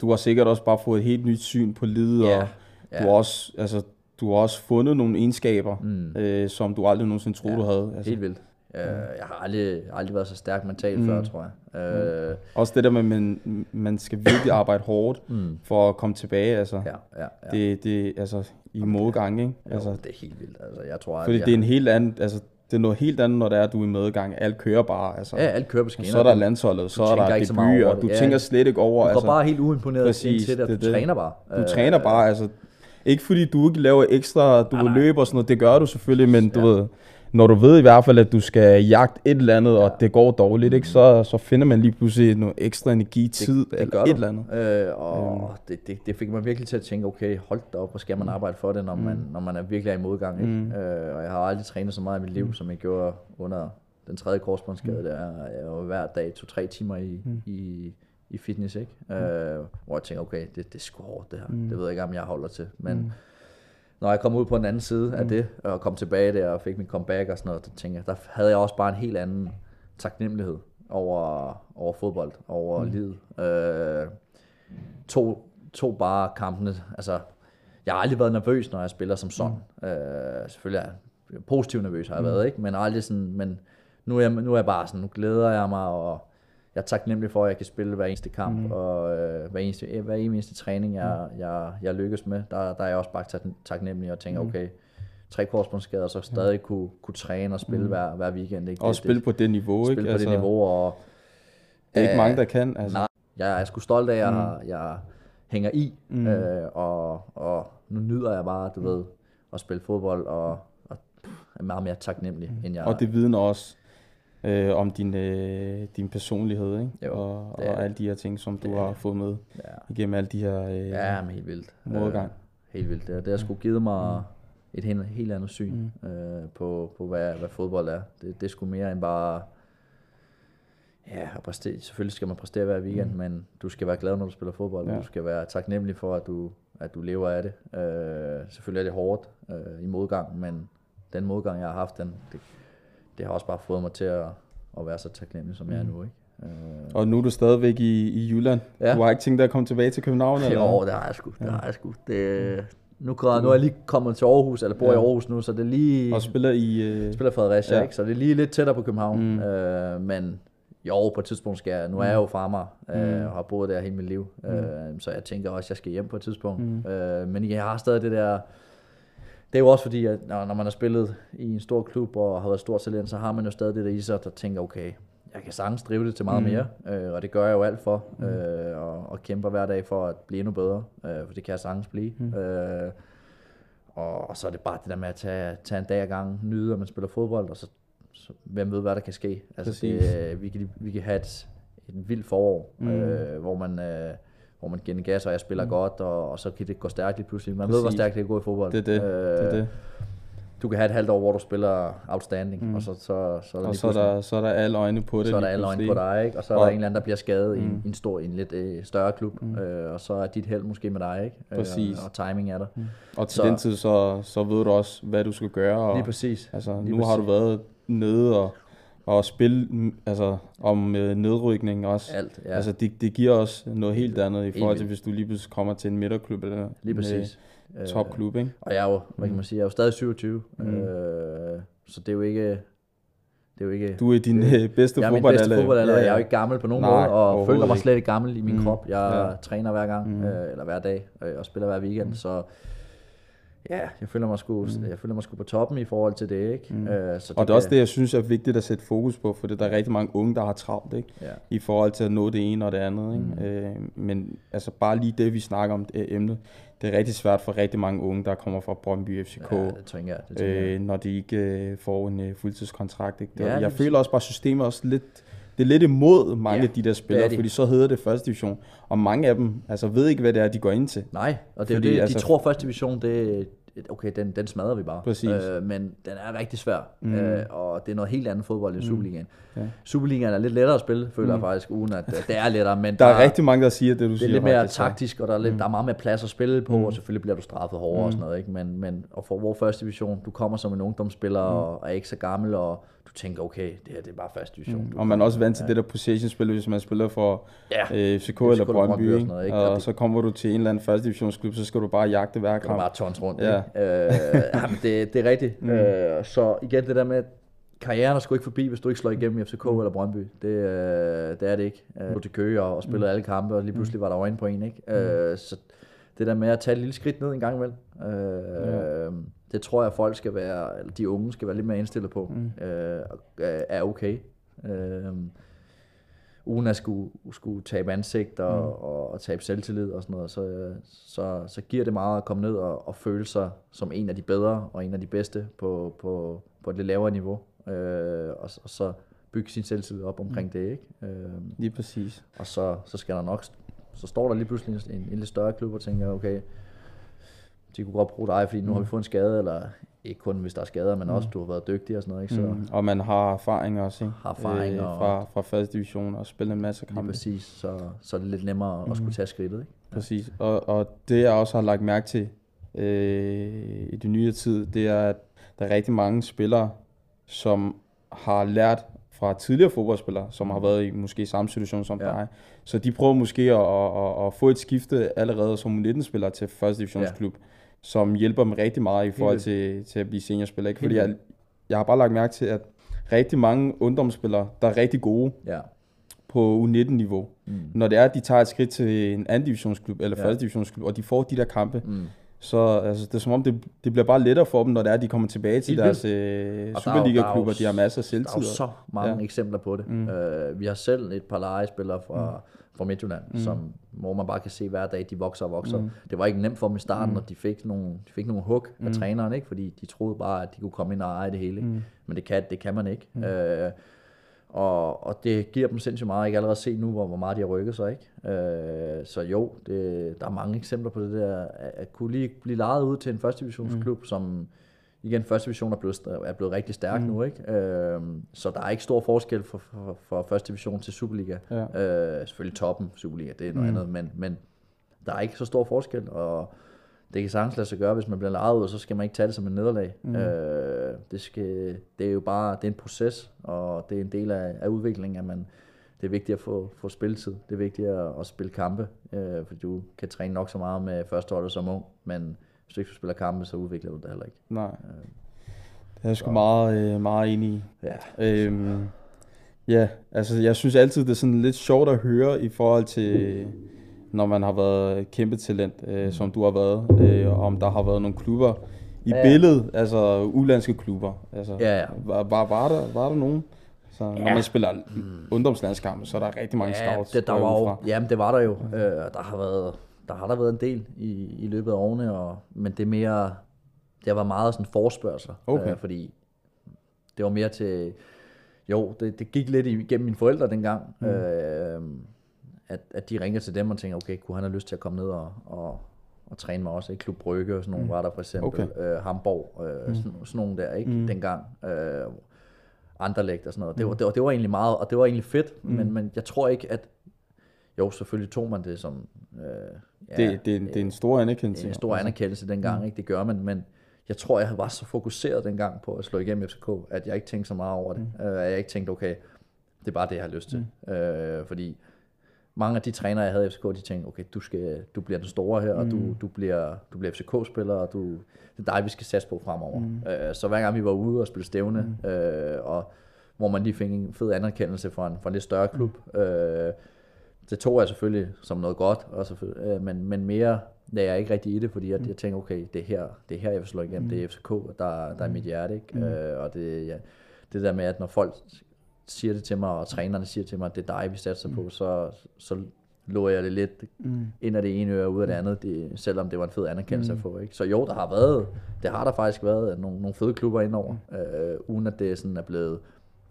Du har sikkert også bare fået et helt nyt syn på livet, Ja, og ja. du har også, altså, du har også fundet nogle egenskaber, mm. øh, som du aldrig nogensinde troede, Ja, du havde. Altså, helt vildt. Øh, jeg har aldrig, aldrig været så stærk mentalt mm. før, tror jeg. Øh, Også det der med, at man, man skal virkelig arbejde hårdt mm. for at komme tilbage. Altså, ja, ja, ja. det, det, altså i modgang, ikke? Jo, Altså, det er helt vildt. Altså, jeg tror, fordi at det er jeg, en helt anden, altså, det er noget helt andet, når det er, at du er i medgang. Alt kører bare. Altså. Ja, alt kører på skinner. så er der landsholdet, så er der ikke så meget debut, over og det. du Ja. tænker slet ikke over. Du går altså, bare helt uimponeret præcis, ind til det, du det. træner bare. Du Øh, træner bare, altså. Ikke fordi du ikke laver ekstra, du vil løbe og sådan noget, det gør du selvfølgelig, men du Ja. ved, når du ved i hvert fald, at du skal jagte et eller andet, og det går dårligt, ikke, så, så finder man lige pludselig noget ekstra energi, tid, det eller gør et eller andet. Øh, og det, det, det fik mig virkelig til at tænke, okay, hold da op, hvor skal man arbejde for det, når, man, når man er virkelig er i modgang. Ikke? Mm. Øh, og jeg har aldrig trænet så meget i mit liv, som jeg gjorde under den tredje korsbåndsskade. Der jeg var hver dag to-tre timer i, i, i fitness, ikke? Øh, hvor jeg tænker, okay, det, det er sgu hårdt det her. Det ved jeg ikke, om jeg holder til. Men når jeg kom ud på den anden side af det, og kom tilbage der og fik min comeback og sådan noget, der tænkte jeg, der havde jeg også bare en helt anden taknemmelighed over, over fodbold, over mm. livet. Øh, to, to bare kampene, altså, jeg har aldrig været nervøs, når jeg spiller som sådan. Mm. Øh, selvfølgelig er jeg positivt nervøs, har jeg mm. været, ikke? men aldrig sådan, men nu er, jeg, nu er jeg bare sådan, nu glæder jeg mig, og jeg er taknemmelig for, at jeg kan spille hver eneste kamp, mm. og øh, hver, eneste, hver eneste træning, jeg, jeg, jeg lykkes med, der, der er jeg også bare tak, taknemmelig og tænker, okay, tre korsbåndsskader, og så stadig kunne, kunne træne og spille mm. hver, hver weekend. Ikke? Og spille på det niveau, spille ikke? på det niveau, og det er ikke mange, der kan. Altså. Nej, jeg er sgu stolt af, at jeg, har, jeg hænger i, mm. øh, og, og nu nyder jeg bare, du ved, at spille fodbold, og, og er meget mere taknemmelig, end jeg Og det vidner også øh, om din, øh, din personlighed, ikke? Jo, og, og alle de her ting, som du Det har det. fået med Ja. igennem alle de her... Øh, Ja, men helt vildt. Modgang. Øh, helt vildt. Det, har- det har sgu givet mig et helt, helt andet syn mm. øh, på, på hvad, hvad fodbold er. Det, det er sgu mere end bare... Ja, at præstere. selvfølgelig skal man præstere hver weekend, mm. men du skal være glad, når du spiller fodbold. Ja. Du skal være taknemmelig for, at du, at du lever af det. Øh, selvfølgelig er det hårdt øh, i modgang, men den modgang, jeg har haft, den, det, det har også bare fået mig til at, at være så taknemmelig, som jeg er nu. Ikke? Øh, Og nu er du stadigvæk i, i Jylland. Ja. Du har ikke tænkt dig at komme tilbage til København? Eller? Jo, det har jeg sgu. Det har jeg sgu. Det, nu, kommer, nu er jeg lige kommet til Aarhus, eller bor ja. i Ja. Aarhus nu, så det er lige... Og spiller i... Øh, spiller Fredericia, Ja. ja. ikke? så det er lige lidt tættere på København. Mm. Mm. Øh, men jo, på et tidspunkt skal jeg... Nu er jeg jo farmer, øh, Mm. og har boet der hele mit liv. Mm. Øh, så jeg tænker også, at jeg skal hjem på et tidspunkt. Mm. Øh, men jeg har stadig det der... Det er jo også fordi, at når, man har spillet i en stor klub og har været stort talent, så har man jo stadig det der i sig, der tænker, okay, jeg kan sagtens drive det til meget Mm. mere, øh, og det gør jeg jo alt for, øh, og, og kæmper hver dag for at blive endnu bedre, øh, for det kan jeg sagtens blive. Mm. Øh, og, og så er det bare det der med at tage, tage en dag ad gangen, nyde, at man spiller fodbold, og så, så hvem ved, hvad der kan ske. Altså Præcis. det, øh, vi, kan, vi kan have et, et vildt forår, Mm. mm. øh, hvor man... Øh, hvor man giver gas, og jeg spiller mm. godt, og, og så kan det gå stærkt lige pludselig. Man Præcis. ved, hvor Præcis. stærkt det kan gå i fodbold. det er det. det, er det. Du kan have et halvt år, hvor du spiller outstanding, mm. og så, så, så er der Og så er, der, så er der alle øjne på det. så er der alle øjne på dig, ikke? og så er Og- der en eller anden, der bliver skadet mm. i, Mm. en, i en stor, i en lidt øh, større klub, mm. øh, og så er dit held måske med dig, ikke? Præcis. Øh, og timing er der. Mm. Og til Så- den tid, så, så ved du også, hvad du skal gøre. Og, Lige præcis. Altså, Lige nu har du præcis. været nede og, og spille mm, altså, om øh, nedrykning også. Alt, ja. Altså, det, det giver os noget helt andet i forhold til, hvis du lige pludselig kommer til en midterklub eller Lige præcis. en topklub, ikke? Og jeg er jo, hvad kan man sige, jeg er jo stadig 27, Mm. mm. øh, så det er jo ikke... Det er jo ikke Du er din øh, bedste jeg er min fodboldalder. bedste fodboldalder, jeg er jo ikke gammel på nogen Nej, måde, og føler mig slet ikke gammel i min Mm. mm. krop. Jeg Ja. træner hver gang, Mm. mm. øh, eller hver dag, øh, og spiller hver weekend, mm. så ja, jeg føler mig sgu, mm. jeg føler mig sgu på toppen i forhold til det, ikke? Mm. Øh, så Og det er også det, jeg synes er vigtigt at sætte fokus på, for der er rigtig mange unge, der har travlt, ikke? Ja. I forhold til at nå det ene og det andet, ikke? Mm. Øh, men altså bare lige det, vi snakker om, det emne, det er rigtig svært for rigtig mange unge, der kommer fra Brøndby FCK. Ja, det tænker jeg. Det tænker jeg. øh, når de ikke øh, får en øh, fuldtidskontrakt. Ikke? Det, Ja, jeg føler også bare, at systemet også lidt det er lidt imod mange Ja, af de der det spillere, er de. fordi så hedder det første division. Og mange af dem altså, ved ikke, hvad det er, de går ind til. Nej, og det er Fordi, jo det, altså- de tror første division, det er- okay, den, den smadrer vi bare. Præcis. Øh, men den er rigtig svær, mm. øh, og det er noget helt andet fodbold Mm. end Superligaen. Ja. Superligaen er lidt lettere at spille, føler jeg faktisk, uden at det er lettere, men Der er rigtig mange, der siger det, du det er siger. lidt mere faktisk, taktisk, og der er, lidt, mm. der er meget mere plads at spille på, mm. og selvfølgelig bliver du straffet hårdere mm. og sådan noget. Ikke? Men, men og for vores første division, du kommer som en ungdomsspiller mm. og er ikke så gammel, og du tænker, okay, det her det er bare første division. Mm. Og man er også vant til det der possession-spil, hvis man spiller for Ja. øh, FCK eller Brøndby og sådan noget, ikke? Og, Og det- så kommer du til en eller anden første divisionsklub, så skal du bare jagte hver Du kamp. bare tons rundt. Ja. Ja. Ikke? Øh, jamen, det, det er rigtigt. Mm. Øh, så igen det der med, at karrieren er sgu ikke forbi, hvis du ikke slår igennem i FCK mm. eller Brøndby. Det, øh, det er det ikke. Øh, du til Køge og, og spillede mm. alle kampe, og lige pludselig var der øjne på en. Ikke? Øh, så det der med at tage et lille skridt ned en gang imellem, øh, ja. Det tror jeg, folk skal være, eller de unge skal være lidt mere indstillet på, mm. øh, og, øh, er okay. Øh, uden at skulle, skulle tabe ansigt og, mm. og, og tabe selvtillid og sådan noget, så, så, så giver det meget at komme ned og, og føle sig som en af de bedre og en af de bedste på, på, på et lidt lavere niveau. Øh, og, og så bygge sin selvtillid op omkring mm. det, ikke? Øh, Lige præcis. og så, så skal der nok, så står der lige pludselig en, en lidt større klub og tænker, okay, de kunne godt bruge dig, fordi nu har vi fået en skade, eller ikke kun hvis der er skader, men også du har været dygtig og sådan noget, ikke? Så Mm. Og man har erfaring også, ikke? Har erfaring og- fra, fra første division og spillet en masse lige kampe. præcis, så, så er det lidt nemmere at skulle tage skridtet, ikke? Præcis. Og, og det jeg også har lagt mærke til øh, i det nye tid, det er, at der er rigtig mange spillere, som har lært fra tidligere fodboldspillere, som har været i måske samme situation som Mm. Ja. dig. Så de prøver måske at, at, at, at få et skifte allerede som U19-spiller til første divisionsklub, ja. Som hjælper dem rigtig meget i forhold til, til at blive seniorspiller. Ikke? Fordi jeg, jeg har bare lagt mærke til, at rigtig mange ungdomsspillere, der er rigtig gode, Ja. på U19-niveau. Mm. Når det er, at de tager et skridt til en anden divisionsklub eller Ja. første divisionsklub, og de får de der kampe, Mm. Så altså, det er som om, det, det bliver bare lettere for dem, når det er, at de kommer tilbage til Helt deres øh, er Superliga-klubber. er De har masser af Der er selvtid. jo så mange Ja. eksempler på det. Mm. Uh, vi har selv et par legespillere fra, mm. fra Midtjylland, mm. som, hvor man bare kan se hver dag, de vokser og vokser. Mm. Det var ikke nemt for dem i starten, mm. og de fik nogle, de fik nogle hug af træneren, ikke? fordi de troede bare, at de kunne komme ind og eje det hele. Ikke? Men det kan, det kan man ikke. Mm. Uh, og, og det giver dem sindssygt meget. Jeg kan allerede se nu, hvor, hvor meget de har rykket sig. Ikke? Øh, så jo, det, der er mange eksempler på det der. At, at kunne lige blive lejet ud til en første divisionsklub, mm. som igen, første division er blevet, er blevet rigtig stærk mm. nu. Ikke? Øh, så der er ikke stor forskel for, for, for første division til Superliga. Ja. Øh, selvfølgelig toppen Superliga, det er noget mm. andet, men, men der er ikke så stor forskel, og det kan sagtens lade sig gøre, hvis man bliver lejet ud, så skal man ikke tage det som en nederlag. Mm. Øh, det, skal, det er jo bare det er en proces, og det er en del af, af udviklingen, at man, det er vigtigt at få, få spilletid. Det er vigtigt at, at spille kampe, øh, for du kan træne nok så meget med førsteholdet som ung, men hvis du ikke spiller kampe, så udvikler du det heller ikke. Nej. Det er jeg sgu meget, øh, meget enig i. Ja, Øhm, ja, altså jeg synes altid, det er sådan lidt sjovt at høre i forhold til, når man har været kæmpe talent, øh, som du har været, øh, om der har været nogle klubber i Ja, billedet, altså ulandske klubber. Altså, Ja, ja. Var, var, var, der, var der nogen? Så når Ja. man spiller ungdomslandskampe, så er der rigtig mange ja scouts. det, der jeg var jo, jamen det var der jo. Øh, der har været der har der været en del i, i løbet af årene, og, men det er mere, det var meget sådan forspørgsel, Okay. øh, fordi det var mere til, jo, det, det gik lidt igennem mine forældre dengang, mm. øh, at, at de ringede til dem og tænkte, okay, kunne han have lyst til at komme ned og, og, og træne mig også, ikke? Klub Brygge og sådan nogle mm. var der for eksempel, Okay. øh, Hamburg, øh, mm. sådan, sådan nogle der, ikke, mm. dengang, øh, Anderlecht og sådan noget. Det var, det, var, det var egentlig meget, og det var egentlig fedt, mm. men, men jeg tror ikke, at jo, selvfølgelig tog man det som øh, ja, Det, det, er en- det er en stor anerkendelse. en stor anerkendelse dengang, ikke? det gør man, men jeg tror, jeg var så fokuseret dengang på at slå igennem FCK, at jeg ikke tænkte så meget over det. Mm. Uh, at jeg ikke tænkte, okay, det er bare det, jeg har lyst til. Mm. Uh, fordi mange af de trænere, jeg havde i FCK, de tænkte, okay, du, skal, du bliver den store her, mm. og du, du bliver, du bliver FCK-spiller, og du, det er dig, vi skal satse på fremover. Mm. Uh, så hver gang vi var ude og spille stævne, mm. uh, og hvor man lige fik en fed anerkendelse fra en, fra en lidt større klub, mm. uh, det tog jeg selvfølgelig som noget godt, og selvfølgelig, øh, men, men mere lagde jeg ikke rigtig i det, fordi jeg, jeg tænkte, okay, det er her, det er her jeg vil slå igennem, mm. det er FCK, der, der er mit hjerte, ikke? Mm. Øh, og det, ja, det der med, at når folk siger det til mig, og trænerne siger til mig, at det er dig, vi satser på, så, så lå jeg det lidt mm. ind af det ene øre og ud af det andet, det, selvom det var en fed anerkendelse mm. at få. Ikke? Så jo, der har været, det har der faktisk været nogle, nogle fede klubber indover, mm. øh, uden at det sådan er blevet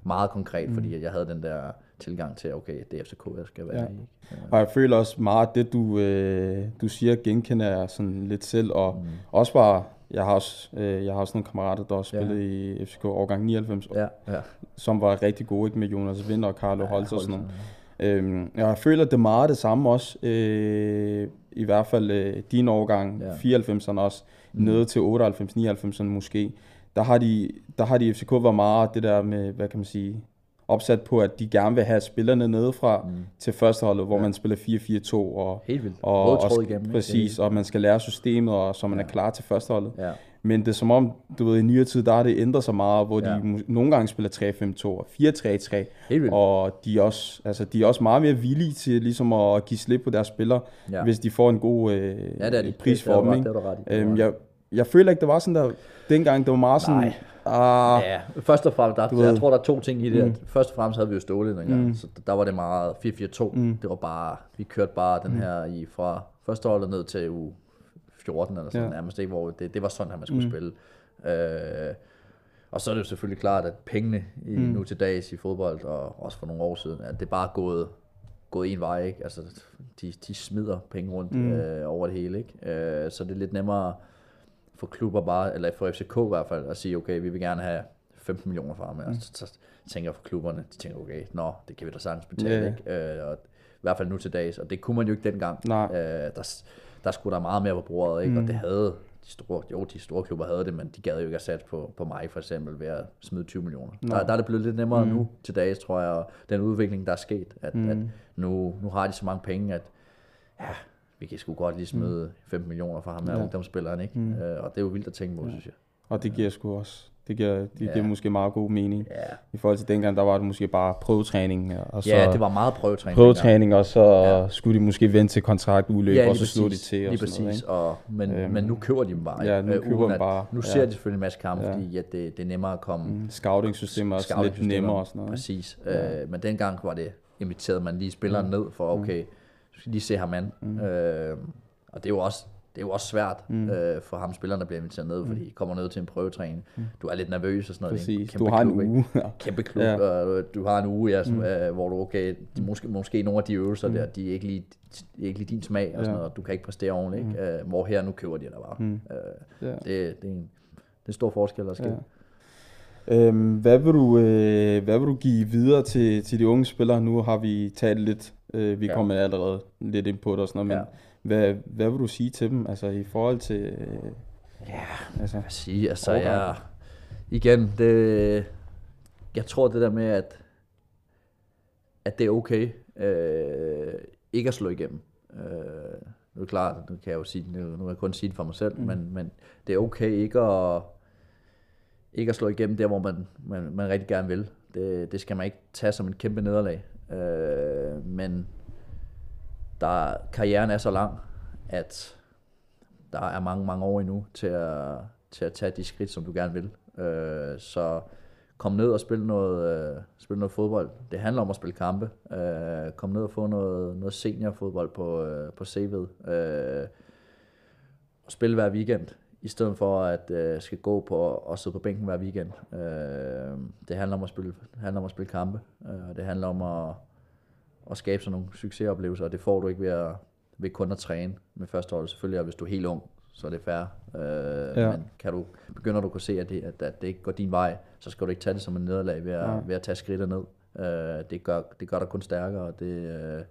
meget konkret, mm. fordi jeg havde den der tilgang til, okay, det er FCK, jeg skal være Ja. i. Ja. Og jeg føler også meget, at det du, øh, du siger, genkender jeg sådan lidt selv, og mm. også bare, jeg har også, øh, jeg har også nogle kammerater, der også Ja. spillede i FCK årgang 99, Ja, ja. som var rigtig gode, ikke med Jonas Vind og Carlo ja, Holst og sådan noget. Øhm, jeg føler, det er meget det samme også, øh, i hvert fald øh, din årgang, Ja. 94'erne også, mm. nede til 98-99'erne måske. Der har, de, der har de i FCK været meget det der med, hvad kan man sige, opsat på, at de gerne vil have spillerne nedefra mm. til førsteholdet, hvor ja. man spiller 4-4-2 og, Helt vildt. og, og igennem, ikke? præcis, og man skal lære systemet, og så man ja. er klar til førsteholdet. Ja. Men det er som om, du ved, i nyere tid, der har det ændret sig meget, hvor ja. De nogle gange spiller 3-5-2 og 4-3-3. Helt vildt. Og de er, også, altså, de er også meget mere villige til ligesom at give slip på deres spillere, ja. Hvis de får en god øh, Ja, det er de. pris for dem. Ikke? Øhm, jeg, jeg føler ikke, det var sådan der, dengang det var meget sådan, Nej. ah, Ja, først og fremmest, der, jeg tror, der er to ting i det. Mm. Først og fremmest havde vi jo Ståle dengang, Mm. mm. så der var det meget 4-4-2. Mm. Det var bare, vi kørte bare den her i fra første holdet ned til u 14 eller sådan Ja. nærmest ikke, hvor det, det var sådan, at man skulle mm. spille. Øh, og så er det jo selvfølgelig klart, at pengene i, mm. nu til dags i fodbold, og også for nogle år siden, at det er bare gået, gået en vej, ikke? Altså, de, de smider penge rundt mm. øh, over det hele, ikke? Øh, så det er lidt nemmere for klubber bare, eller for FCK i hvert fald, at sige, okay, vi vil gerne have 15 millioner fra ham. Mm. Så, så, tænker for klubberne, de tænker, okay, nå, det kan vi da sagtens betale, Ja. ikke? Øh, og, I hvert fald nu til dags, og det kunne man jo ikke dengang. Nej. Øh, der, der skulle der meget mere på bordet, ikke? Mm. Og det havde de store, jo, de store klubber havde det, men de gad jo ikke at satse på, på mig for eksempel ved at smide 20 millioner. Der, der er det blevet lidt nemmere mm. nu til dags, tror jeg, og den udvikling, der er sket, at, mm. at nu, nu har de så mange penge, at ja, vi kan sgu godt lige smide 15 millioner for ham her Ja. ja. ungdomsspilleren, ikke? Mm. Øh, og det er jo vildt at tænke på, ja. synes jeg. og det giver sgu også, det giver, det Ja. giver måske meget god mening. Ja. I forhold til dengang, der var det måske bare prøvetræning, og så Ja, det var meget prøvetræning. prøvetræning, og så ja. skulle de måske vente til kontraktudløb, Ja, og så slog de til. Og lige noget, præcis. ikke? og, men, Øhm, men nu køber de dem bare. ja, nu Øh, køber uden de at- bare, Nu ja. ser de selvfølgelig en masse kampe, Ja. ja. fordi at det, det er nemmere at komme... Mm, Scouting-systemet er også lidt scouting-systemer. nemmere og sådan noget. Præcis. Ja. Øh, men dengang var det inviteret man lige spilleren mm. ned for, okay, du skal lige se ham an. Mm. Øh, og det er jo også, det er jo også svært mm. øh, for ham spilleren, der bliver inviteret ned, fordi I kommer ned til en prøvetræning. Mm. Du er lidt nervøs og sådan noget. En Præcis, kæmpe du har en klub, ikke? uge. Kæmpe klub, Ja. og du har en uge, ja, som, mm. øh, hvor du, okay, de, måske, måske nogle af de øvelser mm. der, de er ikke lige, de er ikke lige din smag, og sådan Ja. noget, og du kan ikke præstere ordentligt, ikke? Øh, hvor her, nu køber de dig bare. Mm. Øh, Ja. det, det, er en, det er en stor forskel, der sker. Ja. Øhm, hvad, vil du, øh, hvad vil du give videre til, til de unge spillere? Nu har vi talt lidt, øh, vi Ja. kommer allerede lidt ind på det og sådan noget, men Ja. hvad, hvad vil du sige til dem, altså i forhold til, øh, Ja, altså, at sige, altså Overgang. jeg, igen, det, jeg tror det der med, at, at det er okay, øh, ikke at slå igennem. Øh, nu er det klart, nu kan jeg jo sige, nu, nu kan jeg kun sige det for mig selv, mm. men, men det er okay ikke at, ikke at slå igennem der, hvor man, man, man rigtig gerne vil. Det, det skal man ikke tage som en kæmpe nederlag. Øh, men der, karrieren er så lang, at der er mange, mange år endnu til at, til at tage de skridt, som du gerne vil. Øh, så kom ned og spil noget, øh, spil noget fodbold. Det handler om at spille kampe. Øh, kom ned og få noget, noget seniorfodbold på, øh, på CV'et. Øh, og spille hver weekend, i stedet for at øh, skal gå på og sidde på bænken hver weekend. Øh, det handler om at spille, handler om at spille kampe. Øh, det handler om at, at skabe sådan nogle succesoplevelser, og det får du ikke ved, at, ved kun at træne med første hold. Selvfølgelig, og hvis du er helt ung, så er det fair. Øh, Ja. ja. Men kan du, begynder du at kunne se, at det, at, at det ikke går din vej, så skal du ikke tage det som en nederlag ved at, ved at tage skridtet ned. Øh, det, gør, det gør dig kun stærkere, og det, øh,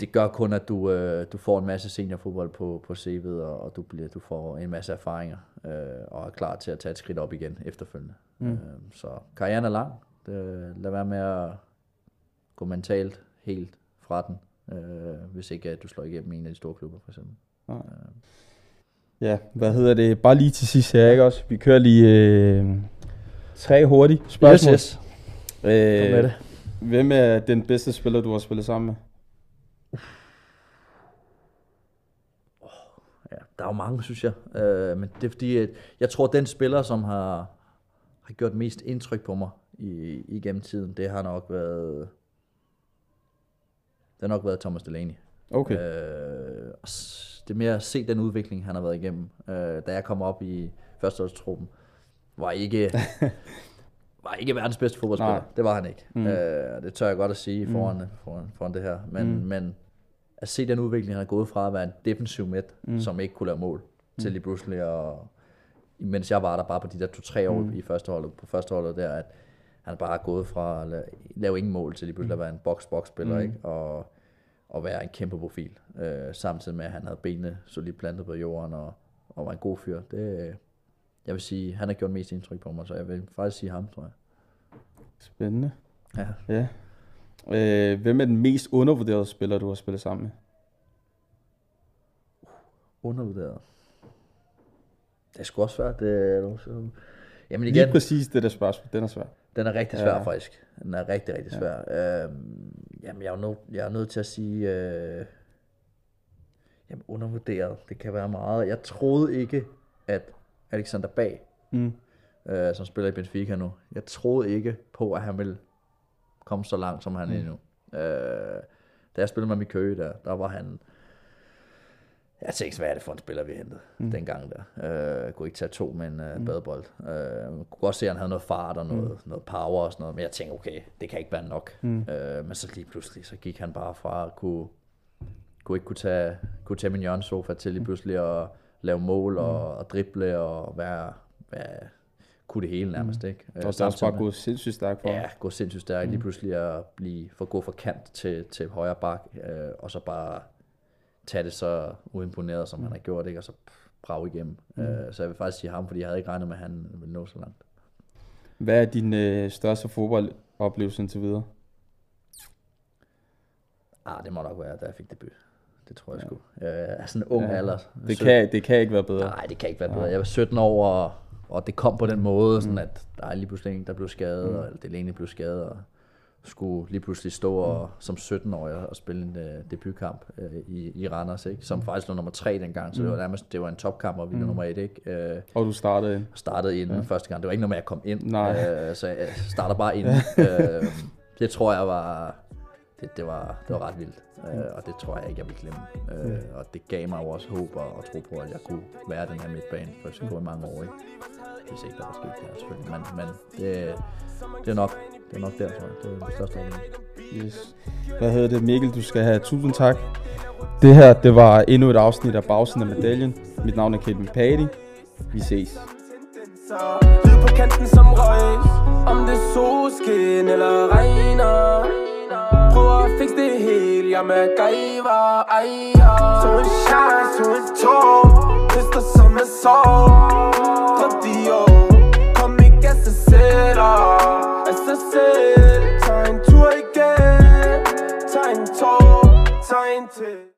det gør kun, at du, øh, du får en masse seniorfodbold på, på CV'et, og, og du, bliver, du får en masse erfaringer, øh, og er klar til at tage et skridt op igen efterfølgende. Mm. Øh, så karrieren er lang. Det, lad være med at gå mentalt helt fra den, øh, hvis ikke at du slår igennem en af de store klubber, for eksempel. ja, hvad hedder det, bare lige til sidst her, ikke også? Vi kører lige øh, tre hurtige spørgsmål. Yes, yes. Kom med Øh, det. hvem er den bedste spiller, du har spillet sammen med? Ja, der er jo mange, synes jeg. Øh, men det er fordi, at jeg tror, at den spiller, som har, har gjort mest indtryk på mig i, igennem tiden, det har nok været... Det har nok været Thomas Delaney. Okay. Øh, det er mere at se den udvikling, han har været igennem. Øh, da jeg kom op i førsteholdstruppen, var ikke, var ikke verdens bedste fodboldspiller. Nej. Det var han ikke. Mm. Øh, det tør jeg godt at sige foran, mm. foran, foran det her. Men, mm. men at se den udvikling, han er gået fra at være en defensiv midt, mm. som ikke kunne lave mål, mm. til lige pludselig at mens jeg var der bare på de der to-tre år mm. i første holdet, på første holdet der, at han bare er gået fra at lave, lave ingen mål til lige pludselig at være en box-box-spiller, mm. ikke? Og, og være en kæmpe profil, øh, samtidig med, at han havde benene solidt plantet på jorden, og, og var en god fyr. Det, jeg vil sige, han har gjort mest indtryk på mig, så jeg vil faktisk sige ham, tror jeg. Spændende. Ja. Ja. Øh, hvem er den mest undervurderede spiller, du har spillet sammen med? Undervurderet. Det er sgu også svært. Det er også, jamen Lige igen, præcis det der spørgsmål, den er svær. den er rigtig svær Ja. faktisk. Den er rigtig, rigtig svær. Ja. Øhm, jamen, jeg er, jo nødt, jeg er nødt til at sige, øh, jamen undervurderet, det kan være meget. Jeg troede ikke, at Alexander Bag, Mm. øh, som spiller i Benfica nu, jeg troede ikke på, at han ville komme så langt, som han mm. er nu. Øh, da jeg spillede med min Køge der, der var han... Jeg tænkte, hvad er det for en spiller, vi hentede mm. dengang der. Øh, jeg kunne ikke tage to med en uh, badebold. Øh, jeg kunne godt se, at han havde noget fart og noget, mm. noget power og sådan noget, men jeg tænkte, okay, det kan ikke være nok. Mm. Øh, men så lige pludselig, så gik han bare fra at kunne, kunne ikke kunne tage, kunne tage min hjørnesofa til lige pludselig at lave mål og, og drible og være, være kunne det hele nærmest, ikke? Øh, Og så er også bare gået sindssygt stærkt for Ja, gå sindssygt stærkt. Lige pludselig at blive, for gå fra kant til, til højre bak, øh, og så bare tage det så uimponeret, som han har gjort, ikke? og så brag igennem. Mm. Øh, så jeg vil faktisk sige ham, fordi jeg havde ikke regnet med, at han ville nå så langt. Hvad er din øh, største fodboldoplevelse indtil videre? Ah, det må nok være, da jeg fik debut. Det tror jeg sgu. Øh, altså en ung ja. alder. Det kan, det kan ikke være bedre. Nej, det kan ikke være bedre. Jeg var 17 år, og, og det kom på den måde, sådan at der er lige pludselig en, der blev skadet, mm. og Delaney blev skadet, og skulle lige pludselig stå og, som 17-årig og spille en uh, debutkamp uh, i, i Randers, ikke? som faktisk lå nummer 3 dengang, så det var nærmest det var en topkamp, og vi lå nummer 1, ikke? Uh, Og du startede startede ind ja. første gang. Det var ikke noget med, at jeg kom ind, Nej. Uh, så jeg starter bare ind. uh, det tror jeg var, det, det, var, det var ret vildt, uh, og det tror jeg ikke, jeg vil glemme. Uh, og det gav mig jo også håb og, og tro på, at jeg kunne være den her midtbane, for gå i mange år. Ikke? Hvis ikke der var sket det her, selvfølgelig. Men, men det, det, er nok, det er nok der, tror jeg. Det er det største oplevelse. Yes. Hvad hedder det, Mikkel? Du skal have tusind tak. Det her, det var endnu et afsnit af Bagsiden af medaljen. Mit navn er Kevin Patti. Vi ses. Lyd på kanten som røg Om det er solskin eller regner prøver at fikse det hele Jeg med gaiva, ej ja To en shine, to en tår Kyster som en sår Tredje år Kom ikke af sig selv Af sig selv. Tag en tur igen Tag en tår Tag en til.